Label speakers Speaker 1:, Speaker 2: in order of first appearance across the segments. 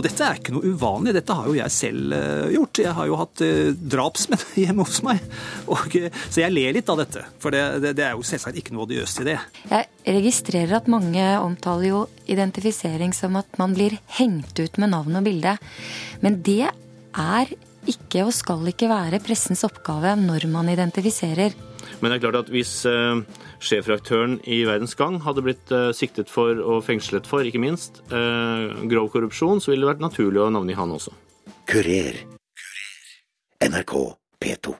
Speaker 1: Og dette er ikke noe uvanlig, dette har jo jeg selv gjort. Jeg har jo hatt drapsmenn hjemme hos meg. Og, så jeg ler litt av dette, for det, det, det er jo selvsagt ikke noe odiøst i det.
Speaker 2: Jeg registrerer at mange omtaler jo identifisering som at man blir hengt ut med navn og bilde. Men det er ikke og skal ikke være pressens oppgave når man identifiserer.
Speaker 3: Men det er klart at hvis uh, sjefredaktøren i Verdens Gang hadde blitt uh, siktet for og fengslet for, ikke minst, uh, grov korrupsjon, så ville det vært naturlig å navngi han også. Kurer.
Speaker 4: NRK P2.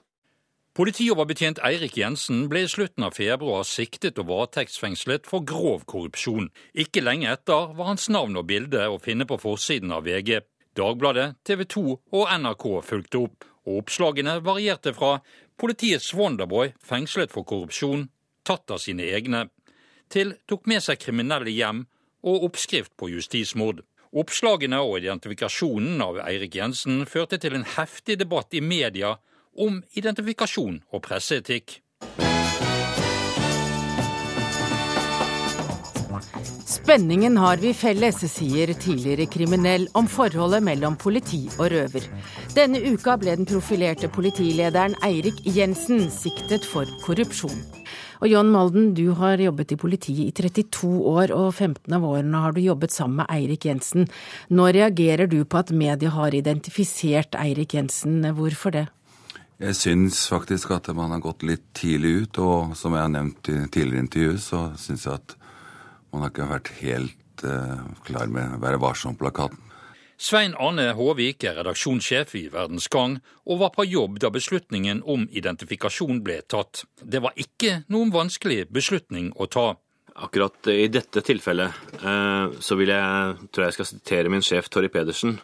Speaker 5: Politioverbetjent Eirik Jensen ble i slutten av februar siktet og varetektsfengslet for grov korrupsjon. Ikke lenge etter var hans navn og bilde å finne på forsiden av VG. Dagbladet, TV 2 og NRK fulgte opp, og oppslagene varierte fra 'Politiets Wonderboy fengslet for korrupsjon, tatt av sine egne', til 'tok med seg kriminelle hjem' og oppskrift på justismord. Oppslagene og identifikasjonen av Eirik Jensen førte til en heftig debatt i media om identifikasjon og presseetikk.
Speaker 6: Spenningen har vi felles, sier tidligere kriminell om forholdet mellom politi og røver. Denne uka ble den profilerte politilederen Eirik Jensen siktet for korrupsjon. Og John Molden, du har jobbet i politiet i 32 år, og 15 av årene har du jobbet sammen med Eirik Jensen. Nå reagerer du på at media har identifisert Eirik Jensen. Hvorfor det?
Speaker 7: Jeg syns faktisk at man har gått litt tidlig ut, og som jeg har nevnt i tidligere intervju, så syns jeg at man har ikke vært helt uh, klar med Være varsom-plakaten.
Speaker 5: Svein Arne Håvik er redaksjonssjef i Verdens Gang og var på jobb da beslutningen om identifikasjon ble tatt. Det var ikke noen vanskelig beslutning å ta.
Speaker 3: Akkurat i dette tilfellet uh, så vil jeg, tror jeg skal sitere min sjef Torry Pedersen.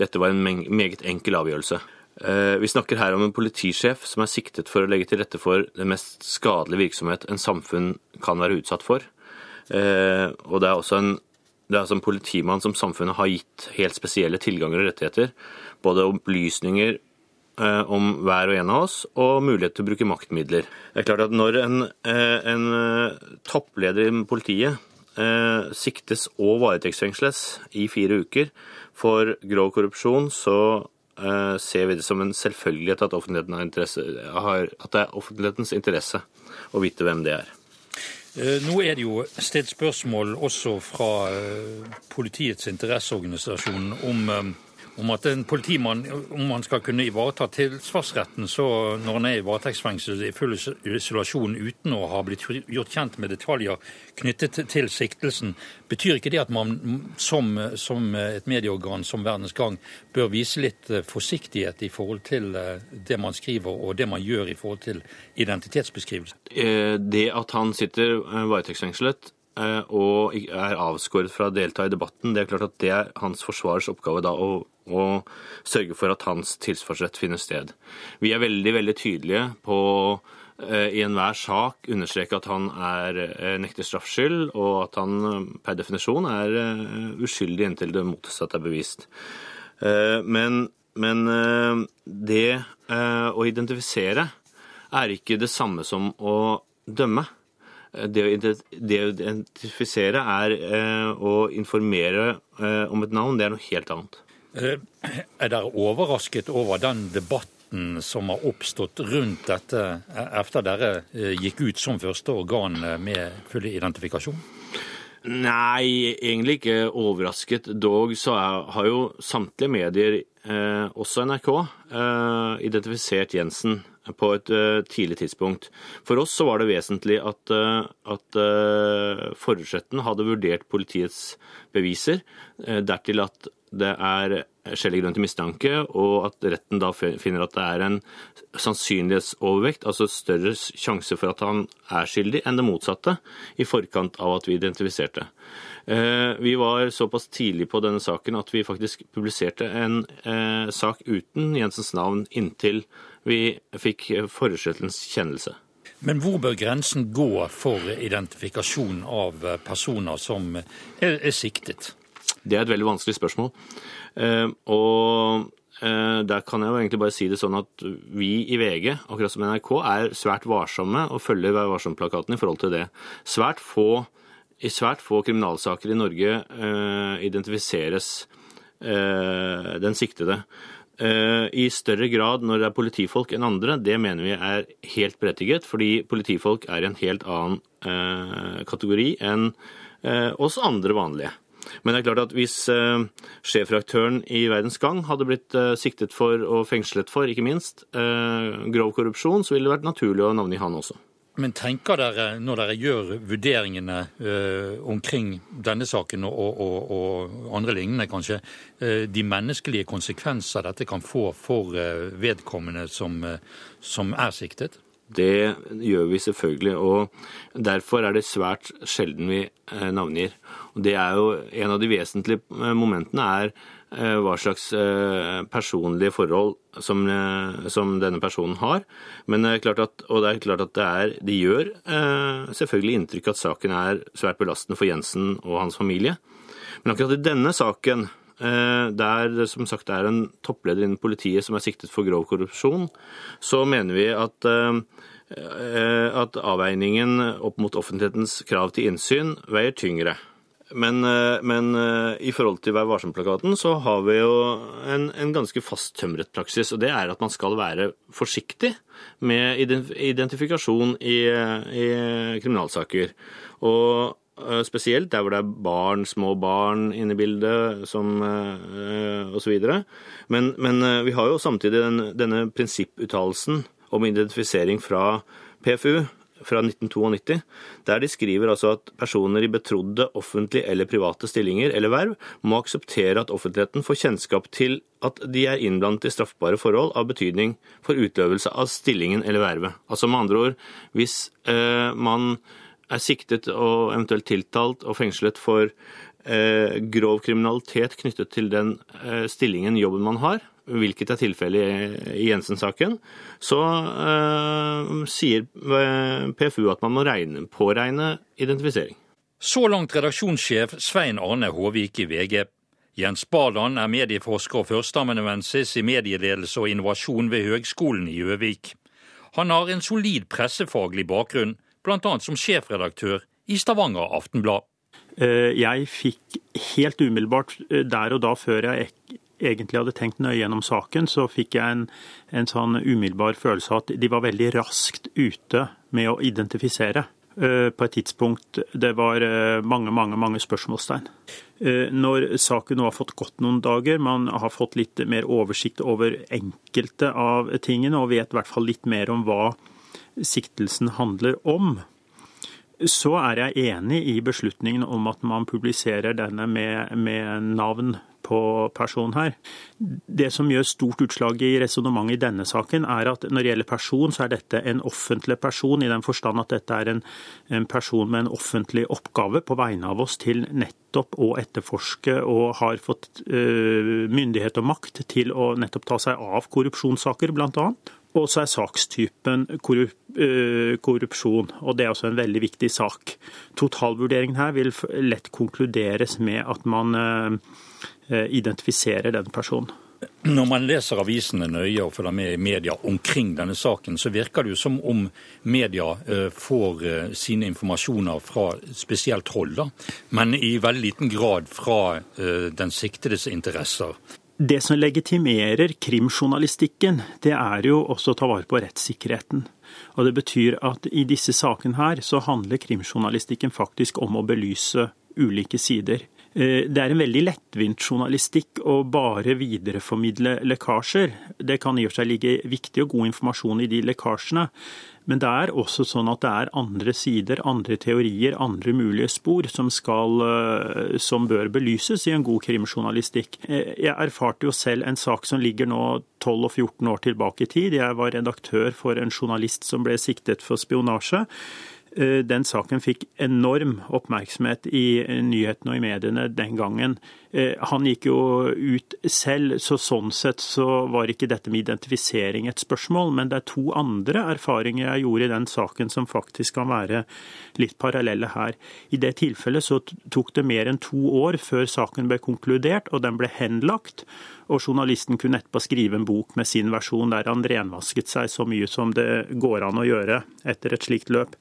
Speaker 3: Dette var en meget enkel avgjørelse. Uh, vi snakker her om en politisjef som er siktet for å legge til rette for den mest skadelige virksomhet en samfunn kan være utsatt for. Eh, og det er også en, det er som politimann som samfunnet har gitt helt spesielle tilganger og rettigheter. Både opplysninger eh, om hver og en av oss, og mulighet til å bruke maktmidler. Det er klart at når en, eh, en toppleder i politiet siktes og varetektsfengsles i fire uker for grov korrupsjon, så ser vi det som en selvfølgelighet at, har, at det er offentlighetens interesse å vite hvem det er.
Speaker 5: Eh, nå er det jo stilt spørsmål også fra eh, politiets interesseorganisasjon om eh, om at en politimann om han skal kunne ivareta tilsvarsretten så når han er i varetektsfengsel i full isolasjon uten å ha blitt gjort kjent med detaljer knyttet til siktelsen, betyr ikke det at man som, som et medieorgan som Verdens Gang bør vise litt eh, forsiktighet i forhold til eh, det man skriver og det man gjør i forhold til identitetsbeskrivelse?
Speaker 3: Eh, det at han sitter varetektsfengslet og er avskåret fra å delta i debatten, det er klart at det er hans forsvarers oppgave da å å sørge for at hans tilsvarsrett finner sted. Vi er veldig, veldig tydelige på eh, i enhver sak understreke at han er eh, nekter straffskyld, og at han eh, per definisjon er uskyldig inntil det motsatte er bevist. Men, men det å identifisere er ikke det samme som å dømme. Det å identifisere er å informere om et navn, det er noe helt annet.
Speaker 5: Eh, er dere overrasket over den debatten som har oppstått rundt dette etter dere eh, gikk ut som første organ med full identifikasjon?
Speaker 3: Nei, egentlig ikke overrasket. Dog så er, har jo samtlige medier, eh, også NRK, eh, identifisert Jensen på et uh, tidlig tidspunkt. For oss så var det vesentlig at, uh, at uh, forutsetten hadde vurdert politiets beviser, dertil at det er skjellig grunn til mistanke, og at retten da finner at det er en sannsynlighetsovervekt, altså større sjanse for at han er skyldig, enn det motsatte, i forkant av at vi identifiserte. Eh, vi var såpass tidlig på denne saken at vi faktisk publiserte en eh, sak uten Jensens navn inntil vi fikk forutsettelsens kjennelse.
Speaker 5: Men hvor bør grensen gå for identifikasjon av personer som er, er siktet?
Speaker 3: Det er et veldig vanskelig spørsmål. Eh, og eh, der kan jeg jo egentlig bare si det sånn at vi i VG, akkurat som NRK, er svært varsomme og følger Vær varsom-plakaten i forhold til det. Svært få, I svært få kriminalsaker i Norge uh, identifiseres den siktede. I større grad når det er politifolk enn andre, det mener vi er helt berettiget, fordi politifolk er i en helt annen kategori enn oss andre vanlige. Men det er klart at hvis sjefredaktøren i Verdens Gang hadde blitt siktet for og fengslet for, ikke minst, grov korrupsjon, så ville det vært naturlig å navngi han også.
Speaker 5: Men tenker dere, når dere gjør vurderingene eh, omkring denne saken og, og, og, andre lignende, kanskje, eh, de menneskelige konsekvenser dette kan få for eh, vedkommende som, som, er siktet?
Speaker 3: Det gjør vi selvfølgelig, og derfor er det svært sjelden vi navngir. Og Det er jo En av de vesentlige eh, momentene er eh, hva slags eh, personlige forhold som, som denne personen har. Men det er klart at, og det er klart at det, er, de gjør selvfølgelig inntrykk at saken er svært belastende for Jensen og hans familie. Men akkurat i denne saken, der det som sagt er en toppleder innen politiet som er siktet for grov korrupsjon, så mener vi at at avveiningen opp mot offentlighetens krav til innsyn veier tyngre. Men, eh, men, eh, i forhold til Vær varsom-plakaten så har vi jo en, en ganske fasttømret praksis. Og det er at man skal være forsiktig med identifikasjon i, i kriminalsaker. Og eh, spesielt der hvor det er barn, små barn inne i bildet, som osv. Men, men vi har jo samtidig den, denne prinsipputtalelsen om identifisering fra PFU, fra 1992, der de skriver altså at personer i betrodde offentlige eller private stillinger eller verv må akseptere at offentligheten får kjennskap til at de er innblandet i straffbare forhold av betydning for utøvelse av stillingen eller vervet. Altså med andre ord, hvis eh, man er siktet og eventuelt tiltalt og fengslet for eh, grov kriminalitet knyttet til den eh, stillingen, jobben man har, hvilket er tilfellet i Jensen-saken, så uh, sier eh, PFU at man må regne, påregne identifisering.
Speaker 5: Så langt redaksjonssjef Svein Arne Håvik i VG. Jens Baland er medieforsker og førsteamanuensis i medieledelse og innovasjon ved Høgskolen i Gjøvik. Han har en solid pressefaglig bakgrunn, bl.a. som sjefredaktør i Stavanger Aftenblad.
Speaker 8: Eh, jeg fikk helt umiddelbart der og da, før jeg egentlig hadde tenkt nøye gjennom saken, så fikk jeg en, en sånn umiddelbar følelse av at de var veldig raskt ute med å identifisere eh, på et tidspunkt det var eh, mange, mange mange spørsmålstegn. Eh, når saken nå har fått gått noen dager, man har fått litt mer oversikt over enkelte av tingene og vet i hvert fall litt mer om hva siktelsen handler om, så er jeg enig i beslutningen om at man publiserer denne med, med navn på person her. Det som gjør stort utslag i resonnementet i denne saken, er at når det gjelder person, så er dette en offentlig person, i den forstand at dette er en, en person med en offentlig oppgave på vegne av oss til nettopp å etterforske og har fått uh, myndighet og makt til å nettopp ta seg av korrupsjonssaker, bl.a. Og så er sakstypen øh, korrupsjon, og det er også en veldig viktig sak. Totalvurderingen her vil lett konkluderes med at man øh, identifiserer den personen.
Speaker 5: Når man leser avisene nøye og følger med i media omkring denne saken, så virker det jo som om media får sine informasjoner fra spesielt hold, da, men i veldig liten grad fra den siktedes interesser.
Speaker 8: Det som legitimerer krimjournalistikken, det er jo også å ta vare på rettssikkerheten. Og det betyr at i disse sakene her så handler krimjournalistikken faktisk om å belyse ulike sider. Eh, det er en veldig lettvint journalistikk å bare videreformidle lekkasjer. Det kan i og for seg ligge viktig og god informasjon i de lekkasjene, men det er også sånn at det er andre sider, andre teorier, andre mulige spor som, skal, eh, som bør belyses i en god krimjournalistikk. Eh, jeg erfarte jo selv en sak som ligger nå 12 og 14 år tilbake i tid. Jeg var redaktør for en journalist som ble siktet for spionasje. Eh, den saken fikk enorm oppmerksomhet i nyhetene og i mediene den gangen. Eh, han gikk jo ut selv, så sånn sett så var ikke dette med identifisering et spørsmål. Men det er to andre erfaringer jeg gjorde i den saken som faktisk kan være litt parallelle her. I det tilfellet så tok det mer enn to år før saken ble konkludert, og den ble henlagt. Og journalisten kunne etterpå skrive en bok med sin versjon der han renvasket seg så mye som det går an å gjøre etter et slikt løp.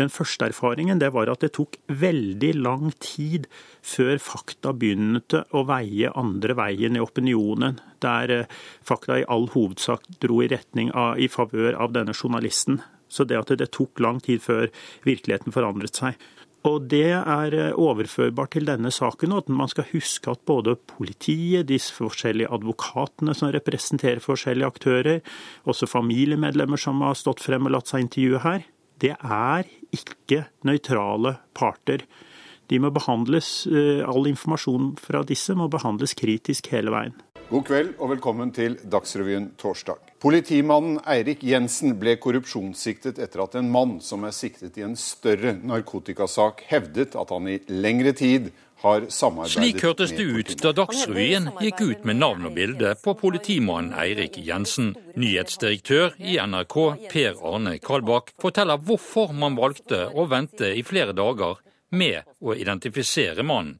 Speaker 8: Den første erfaringen det var at det tok veldig lang tid før fakta begynte å veie andre veien i opinionen, der eh, fakta i all hovedsak dro i retning av, i favør av denne journalisten. Så det at det tok lang tid før virkeligheten forandret seg. Og Det er eh, overførbart til denne saken. og at Man skal huske at både politiet, de forskjellige advokatene som representerer forskjellige aktører, også familiemedlemmer som har stått frem og latt seg intervjue her, det er ikke nøytrale parter. De må behandles, eh, All informasjon fra disse må behandles kritisk hele veien.
Speaker 9: God kveld og velkommen til Dagsrevyen torsdag. Politimannen Eirik Jensen ble korrupsjonssiktet etter at en mann som er siktet i en større narkotikasak, hevdet at han i lengre tid har samarbeidet
Speaker 5: Slik hørtes det ut da Dagsrevyen gikk ut med navn og bilde på politimannen Eirik Jensen. Nyhetsdirektør i NRK, Per Arne Kalbakk, forteller hvorfor man valgte å vente i flere dager med å identifisere mannen.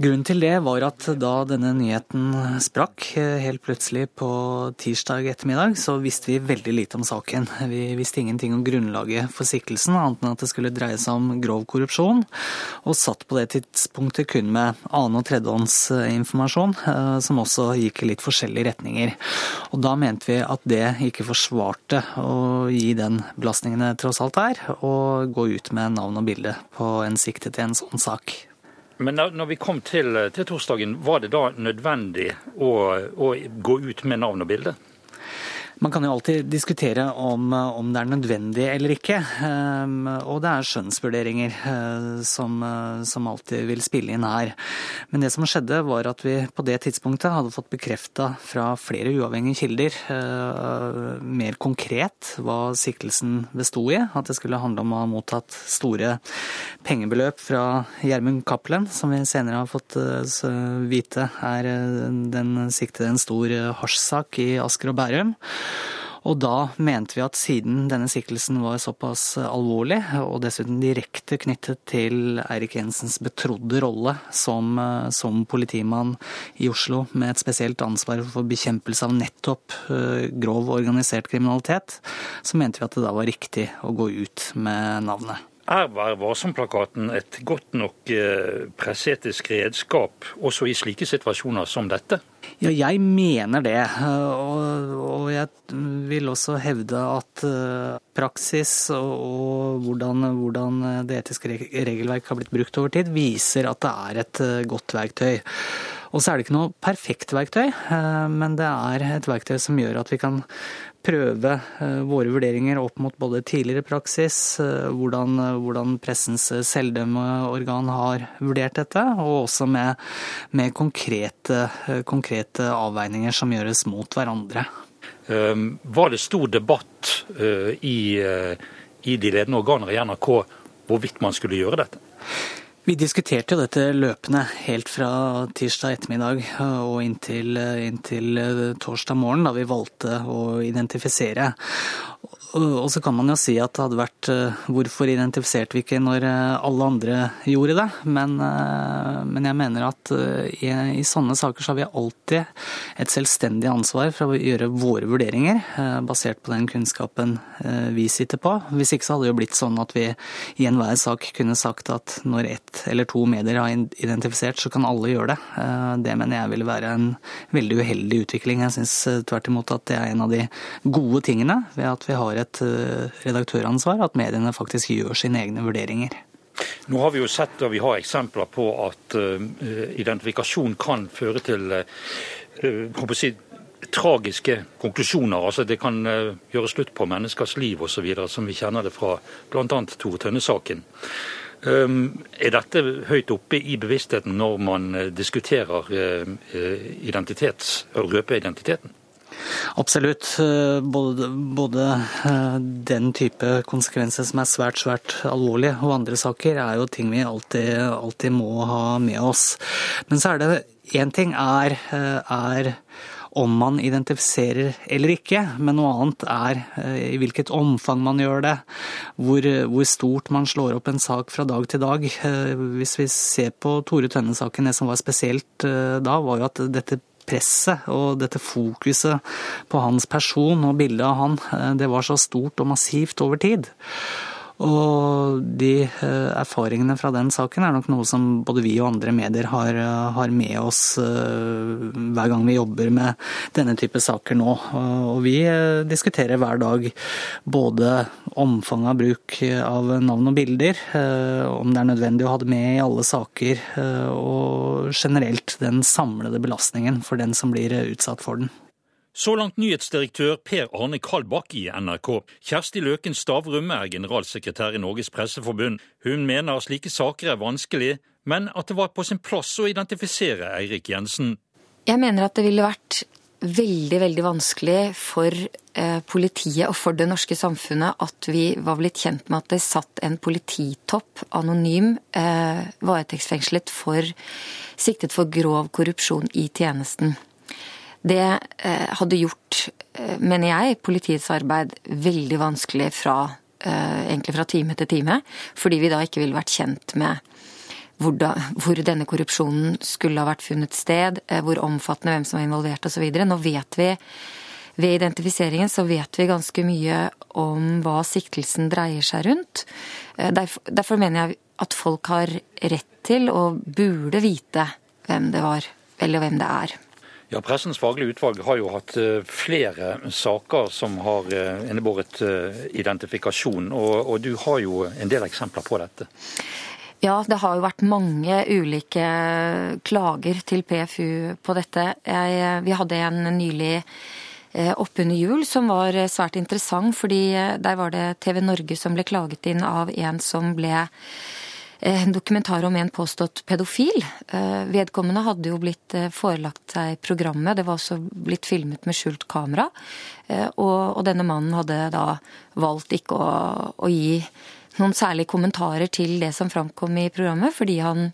Speaker 10: Grunnen til det var at da denne nyheten sprakk eh, helt plutselig på tirsdag ettermiddag, så visste vi veldig lite om saken. Vi visste ingenting om grunnlaget for siktelsen, annet enn at det skulle dreie seg om grov korrupsjon, og satt på det tidspunktet kun med annen- og tredjehåndsinformasjon, eh, som også gikk i litt forskjellige retninger. Og da mente vi at det ikke forsvarte å gi den belastningen det tross alt er, og gå ut med navn og bilde på en siktet i en sånn sak.
Speaker 5: Men når vi kom til, til torsdagen, var det da nødvendig å, å gå ut med navn og bilde?
Speaker 10: Man kan jo alltid diskutere om, om, det er nødvendig eller ikke. Ehm, og det er skjønnsvurderinger eh, som, som, alltid vil spille inn her. Men det som skjedde, var at vi på det tidspunktet hadde fått bekrefta fra flere uavhengige kilder eh, mer konkret hva siktelsen besto i. At det skulle handle om å ha mottatt store pengebeløp fra Gjermund Cappelen, som vi senere har fått eh, vite er den siktede en stor hasjsak i Asker og Bærum. Og da mente vi at siden denne siktelsen var såpass alvorlig, og dessuten direkte knyttet til Eirik Jensens betrodde rolle som, som, politimann i Oslo, med et spesielt ansvar for bekjempelse av nettopp eh, grov organisert kriminalitet, så mente vi at det da var riktig å gå ut med navnet.
Speaker 5: Er Vær varsom-plakaten et godt nok pressetisk presseetisk redskap også i slike situasjoner som dette?
Speaker 10: Ja, jeg mener det. Og, jeg vil også hevde at eh, praksis og, hvordan, det etiske regelverk har blitt brukt over tid, viser at det er et eh, godt verktøy. Og så er det ikke noe perfekt verktøy, men det er et verktøy som gjør at vi kan prøve eh, våre vurderinger opp mot både tidligere praksis, eh, hvordan, eh, hvordan pressens selvdømmeorgan har vurdert dette, og også med, med konkrete, konkrete, avveininger som gjøres mot hverandre.
Speaker 5: Var det stor debatt i, i de ledende organer i NRK hvorvidt man skulle gjøre dette?
Speaker 10: Vi diskuterte jo dette løpende helt fra tirsdag ettermiddag og inntil, inntil torsdag morgen, da vi valgte å identifisere. Og så kan man jo si at det hadde vært eh, Hvorfor identifiserte vi ikke når eh, alle andre gjorde det? Men, eh, men jeg mener at i, i, sånne saker så har vi alltid et selvstendig ansvar for å gjøre våre vurderinger, basert på den kunnskapen vi sitter på. Hvis ikke så hadde det jo blitt sånn at vi i enhver sak kunne sagt at når ett eller to medier har identifisert, så kan alle gjøre det. Det mener jeg ville være en veldig uheldig utvikling. Jeg syns tvert imot at det er en av de gode tingene ved at vi har et eh, redaktøransvar at mediene faktisk gjør sine egne vurderinger.
Speaker 5: Nå har vi jo sett og vi har eksempler på at identifikasjon kan føre til si, tragiske konklusjoner. altså Det kan gjøre slutt på menneskers liv osv., som vi kjenner det fra bl.a. Tore Tønne-saken. Er dette høyt oppe i bevisstheten når man diskuterer identitets, å røpe identiteten?
Speaker 10: Absolutt. Eh, både, både, eh, den type konsekvenser som er svært, svært alvorlige, og andre saker, er jo ting vi alltid, alltid må ha med oss. Men så er det én ting er, eh, er om man identifiserer eller ikke, men noe annet er i hvilket omfang man gjør det. Hvor, hvor, stort man slår opp en sak fra dag til dag. Hvis vi ser på Tore Tønne-saken, det som var spesielt da, var jo at dette presset og dette fokuset på hans person og bildet av han, eh, det var så stort og massivt over tid. Og de eh, erfaringene fra den saken er nok noe som både vi og andre medier har, har med oss hver gang vi jobber med denne type saker nå. Og vi diskuterer hver dag både omfanget av bruk av navn og bilder, om det er nødvendig å ha det med i alle saker, og generelt den samlede belastningen for den som blir utsatt for den.
Speaker 5: Så langt nyhetsdirektør Per Arne Kalbakk i NRK. Kjersti Løken Stavrum er generalsekretær i Norges Presseforbund. Hun mener slike saker er vanskelig, men at det var på sin plass å identifisere Eirik Jensen.
Speaker 2: Jeg mener at det ville vært veldig, veldig vanskelig for eh, politiet og for det norske samfunnet at vi var blitt kjent med at det satt en polititopp, anonym, eh, varetektsfengslet for siktet for grov korrupsjon i tjenesten. Det eh, hadde gjort, eh, mener jeg, politiets arbeid veldig vanskelig fra, eh, egentlig fra time til time. Fordi vi da ikke ville vært kjent med hvor, da, hvor denne korrupsjonen skulle ha vært funnet sted, hvor omfattende, hvem som var involvert osv. Nå vet vi ved identifiseringen så vet vi ganske mye om hva siktelsen dreier seg rundt. Derfor, derfor mener jeg at folk har rett til og burde vite hvem det var, eller hvem det er.
Speaker 5: Ja, Pressens faglige utvalg har jo hatt eh, flere saker som har eh, innebåret eh, identifikasjon, og, og, du har jo en del eksempler på dette.
Speaker 2: Ja, det har jo vært mange ulike klager til PFU på dette. Jeg, vi hadde en nylig oppunder jul som var svært interessant, fordi der var det TV Norge som ble klaget inn av en som ble en dokumentar om en påstått pedofil. Eh, vedkommende hadde jo blitt eh, forelagt seg programmet, det var også blitt filmet med skjult kamera. Og, denne mannen hadde da valgt ikke å, å, gi noen særlige kommentarer til det som framkom i programmet, fordi han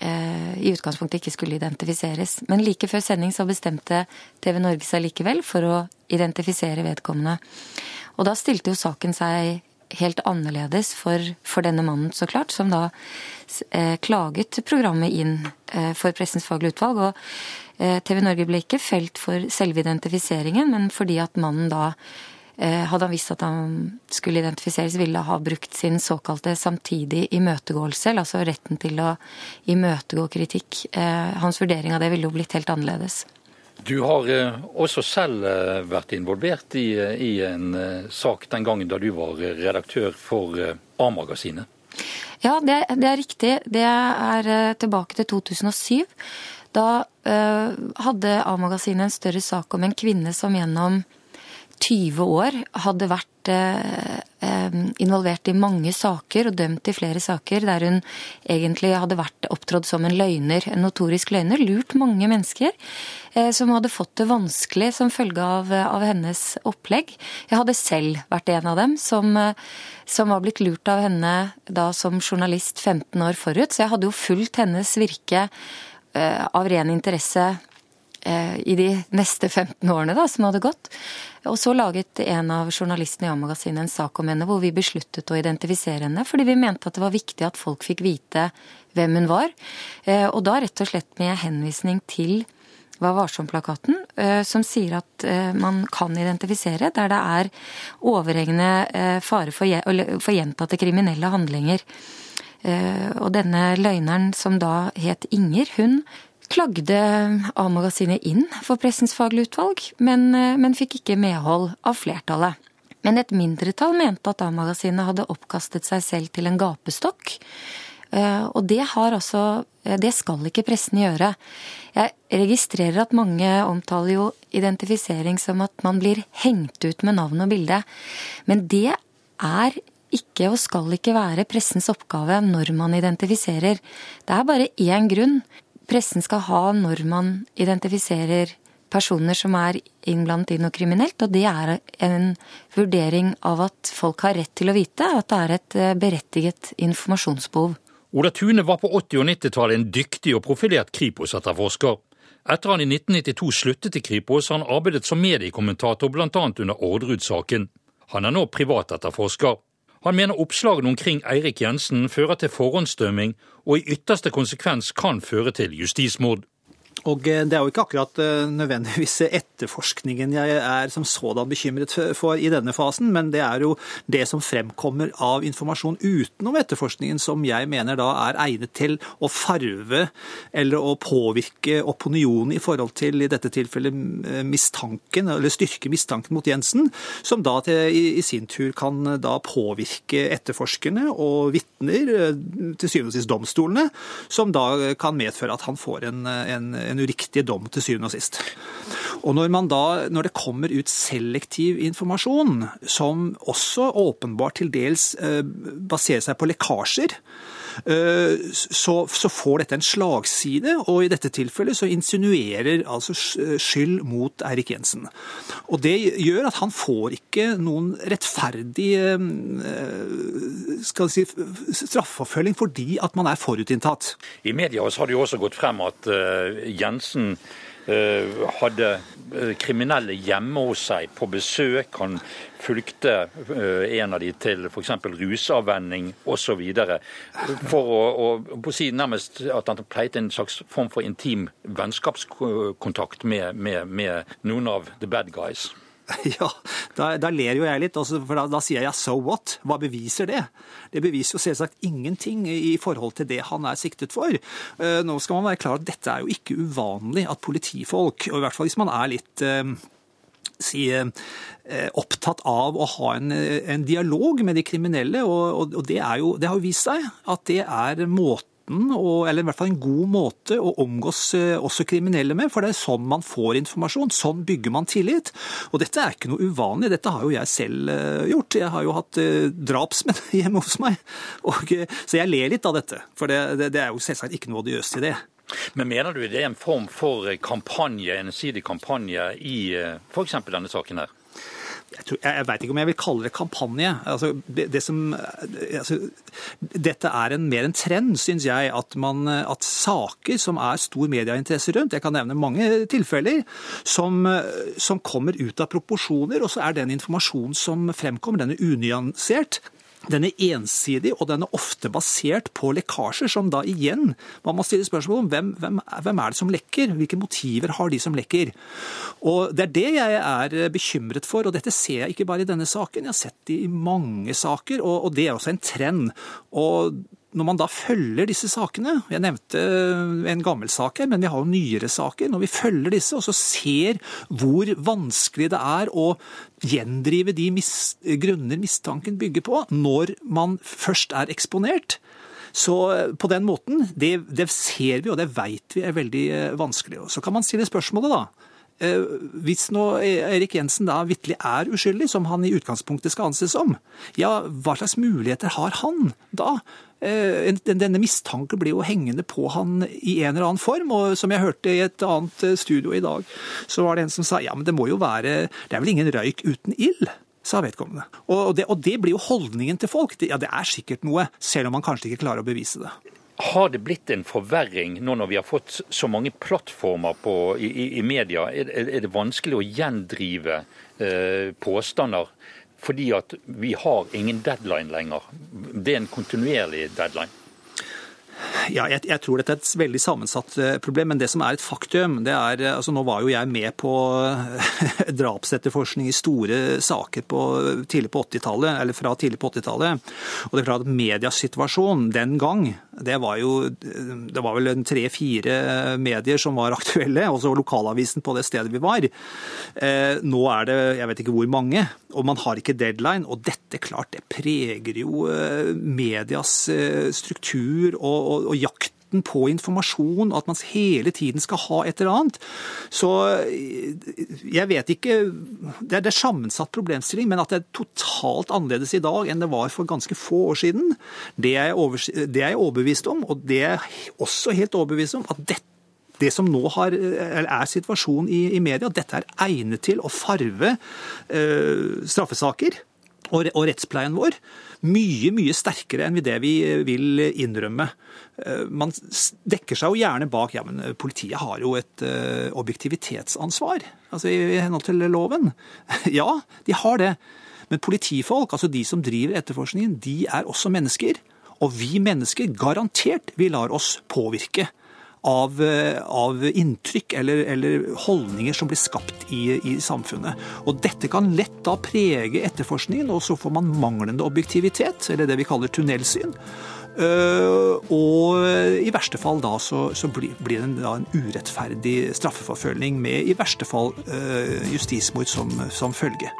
Speaker 2: eh, i utgangspunktet ikke skulle identifiseres. Men like før sending så bestemte TV Norge seg likevel for å identifisere vedkommende. Og da stilte jo saken seg helt annerledes for, for, denne mannen, så klart, som da eh, klaget programmet inn eh, for Pressens faglige utvalg. Og eh, TV Norge ble ikke felt for selve identifiseringen, men fordi at mannen da eh, hadde han visst at han skulle identifiseres, ville ha brukt sin såkalte samtidig imøtegåelse, altså retten til å imøtegå kritikk. Eh, hans vurdering av det ville jo blitt helt annerledes.
Speaker 5: Du har eh, også selv eh, vært involvert i, eh, i, en sak den gangen da du var redaktør for A-magasinet.
Speaker 2: Ja, det, det, er riktig. Det er tilbake til 2007. Da uh, hadde A-magasinet en større sak om en kvinne som gjennom 20 år hadde vært uh, involvert i mange saker og dømt i flere saker der hun egentlig hadde vært opptrådt som en løgner, en notorisk løgner, lurt mange mennesker. Eh, som hadde fått det vanskelig som følge av, eh, av, hennes opplegg. Jeg hadde selv vært en av dem som, eh, som var blitt lurt av henne da som journalist 15 år forut. Så jeg hadde jo fulgt hennes virke av ren interesse i de neste 15 årene da, som hadde gått. Og så laget en av journalistene i A-magasinet en sak om henne hvor vi besluttet å identifisere henne, fordi vi mente at det var viktig at folk fikk vite hvem hun var. Og da rett og slett med henvisning til Vær varsom-plakaten, eh, som sier at eh, man kan identifisere der det er overhengende eh, fare for gjentatte kriminelle handlinger. Og denne løgneren, som da het Inger, hun klagde A-magasinet inn for Pressens faglige utvalg, men, men fikk ikke medhold av flertallet. Men et mindretall mente at A-magasinet hadde oppkastet seg selv til en gapestokk. Og det har altså Det skal ikke pressen gjøre. Jeg registrerer at mange omtaler jo identifisering som at man blir hengt ut med navn og bilde. Men det er ikke og skal ikke være pressens oppgave når man identifiserer. Det er bare én grunn pressen skal ha når man identifiserer personer som er innblandet i noe kriminelt, og det er en vurdering av at folk har rett til å vite at det er et eh, berettiget informasjonsbehov.
Speaker 5: Ola Tune var på 80- og 90-tallet en dyktig og profilert Kripos-etterforsker. Etter han i 1992 sluttet i Kripos, har han arbeidet som mediekommentator bl.a. under Orderud-saken. Han er nå privatetterforsker. Han mener oppslagene omkring Eirik Jensen fører til forhåndsdømming og i ytterste konsekvens kan føre til justismord.
Speaker 1: Og eh, Det er jo ikke akkurat eh, nødvendigvis etterforskningen jeg er som sådan bekymret for i denne fasen, men det er jo det som fremkommer av informasjon utenom etterforskningen som jeg mener da er egnet til å farve eller å påvirke opinionen i forhold til i dette tilfellet mistanken, eller styrke mistanken mot Jensen, som da til, i, sin tur kan da påvirke etterforskerne og vitner, til syvende og sist domstolene, som da kan medføre at han får en, en en uriktig dom til syvende og sist. Og når, da, når det kommer ut selektiv informasjon, som også åpenbart til dels eh, baserer seg på lekkasjer, så, så, får dette en slagside, og i dette tilfellet så insinuerer altså skyld mot Eirik Jensen. Og Det gjør at han får ikke noen rettferdig eh, skal si, straffeforfølging fordi at man er forutinntatt.
Speaker 5: I media har det jo også gått frem at Jensen Eh, hadde eh, kriminelle hjemme hos seg på besøk. Han fulgte eh, en av de til f.eks. rusavvenning osv. For å, å, å si nærmest at han pleide en slags form for intim vennskapskontakt med, med, med noen av the bad guys.
Speaker 1: Ja, da, da, ler jo jeg litt, for da, da, sier jeg so what? Hva beviser det? Det beviser jo selvsagt ingenting i forhold til det han er siktet for. Eh, nå skal man være klar at dette er jo ikke uvanlig at politifolk, og i hvert fall hvis man er litt eh, si, eh, opptatt av å ha en, en, dialog med de kriminelle, og, og det, jo, det, har jo vist seg at det er måten måten, eller i hvert fall en god måte, å omgås eh, også kriminelle med. For det er sånn man får informasjon. Sånn bygger man tillit. Og dette er ikke noe uvanlig. Dette har jo jeg selv eh, gjort. Jeg har jo hatt eh, drapsmenn hjemme hos meg. Og, så jeg ler litt av dette. For det, det, det er jo selvsagt ikke noe odiøst i det.
Speaker 5: Men mener du det er en form for kampanje, ensidig kampanje i f.eks. denne saken her?
Speaker 1: Jeg, tror, jeg, vet ikke om jeg vil kalle det kampanje. Altså, det, som, altså, dette er en, mer en trend, syns jeg, at, man, at, saker som er stor medieinteresse rundt, jeg kan nevne mange tilfeller, som, som kommer ut av proporsjoner, og så er den informasjonen som fremkommer, den er unyansert. Den er ensidig, og den er ofte basert på lekkasjer, som da igjen Man må stille spørsmål om hvem, hvem, hvem, er det som lekker? Hvilke motiver har de som lekker? Og Det er det jeg er bekymret for, og dette ser jeg ikke bare i denne saken. Jeg har sett det i mange saker, og, og det er også en trend. Og når man da følger disse sakene Jeg nevnte en gammel sak her, men vi har jo nyere saker. Når vi følger disse og så ser hvor vanskelig det er å gjendrive de mis grunner mistanken bygger på, når man først er eksponert, så på den måten, det, det ser vi og det veit vi er veldig eh, vanskelig. Så kan man stille spørsmålet, da. Eh, hvis nå Erik Jensen da vitterlig er uskyldig, som han i utgangspunktet skal anses som, ja, hva slags muligheter har han da Eh, denne mistanken blir jo hengende på han i en eller annen form. og Som jeg hørte i et annet eh, studio i dag, så var det en som sa ja, men det må jo være Det er vel ingen røyk uten ild? sa vedkommende. Og det, og det blir jo holdningen til folk. ja, det er sikkert noe, selv om man kanskje ikke klarer å bevise det.
Speaker 5: Har det blitt en forverring nå når vi har fått så mange plattformer på, i, i, media? Er, er, det vanskelig å gjendrive eh, påstander fordi at vi har ingen deadline lenger. Det er en kontinuerlig deadline.
Speaker 1: Ja, jeg, jeg, tror dette er et veldig sammensatt eh, problem. Men det som er et faktum det er, eh, altså Nå var jo jeg med på drapsetterforskning i store saker på, tidlig på 80-tallet, eller fra tidlig på 80-tallet. Og det er klart at mediasituasjonen den gang, det var jo det var vel tre-fire medier som var aktuelle, og så lokalavisen på det stedet vi var. Eh, nå er det jeg vet ikke hvor mange, og man har ikke deadline. Og dette klart, det preger jo medias struktur og og, og jakten på informasjon, at man hele tiden skal ha et eller annet. Så jeg vet ikke Det er, en sammensatt problemstilling, men at det er totalt annerledes i dag enn det var for ganske få år siden, det er jeg, over, det er jeg overbevist om. Og det er også helt overbevist om at dette det som nå har, er situasjonen i, i, media, dette er egnet til å farve eh, straffesaker og, og rettspleien vår mye, mye sterkere enn det vi vil innrømme. Eh, man dekker seg jo gjerne bak ja, men politiet har jo et objektivitetsansvar altså i henhold til loven. ja, de har det. Men politifolk, altså de som driver etterforskningen, de er også mennesker. Og vi mennesker, garantert, vi lar oss påvirke av, av inntrykk eller, eller, holdninger som blir skapt i, i, samfunnet. Og Dette kan lett da prege etterforskningen, og så får man manglende objektivitet, eller det vi kaller tunnelsyn. Uh, og i verste fall da så, så blir, det en, en, urettferdig straffeforfølgning med i verste fall uh, justismord som, som følge.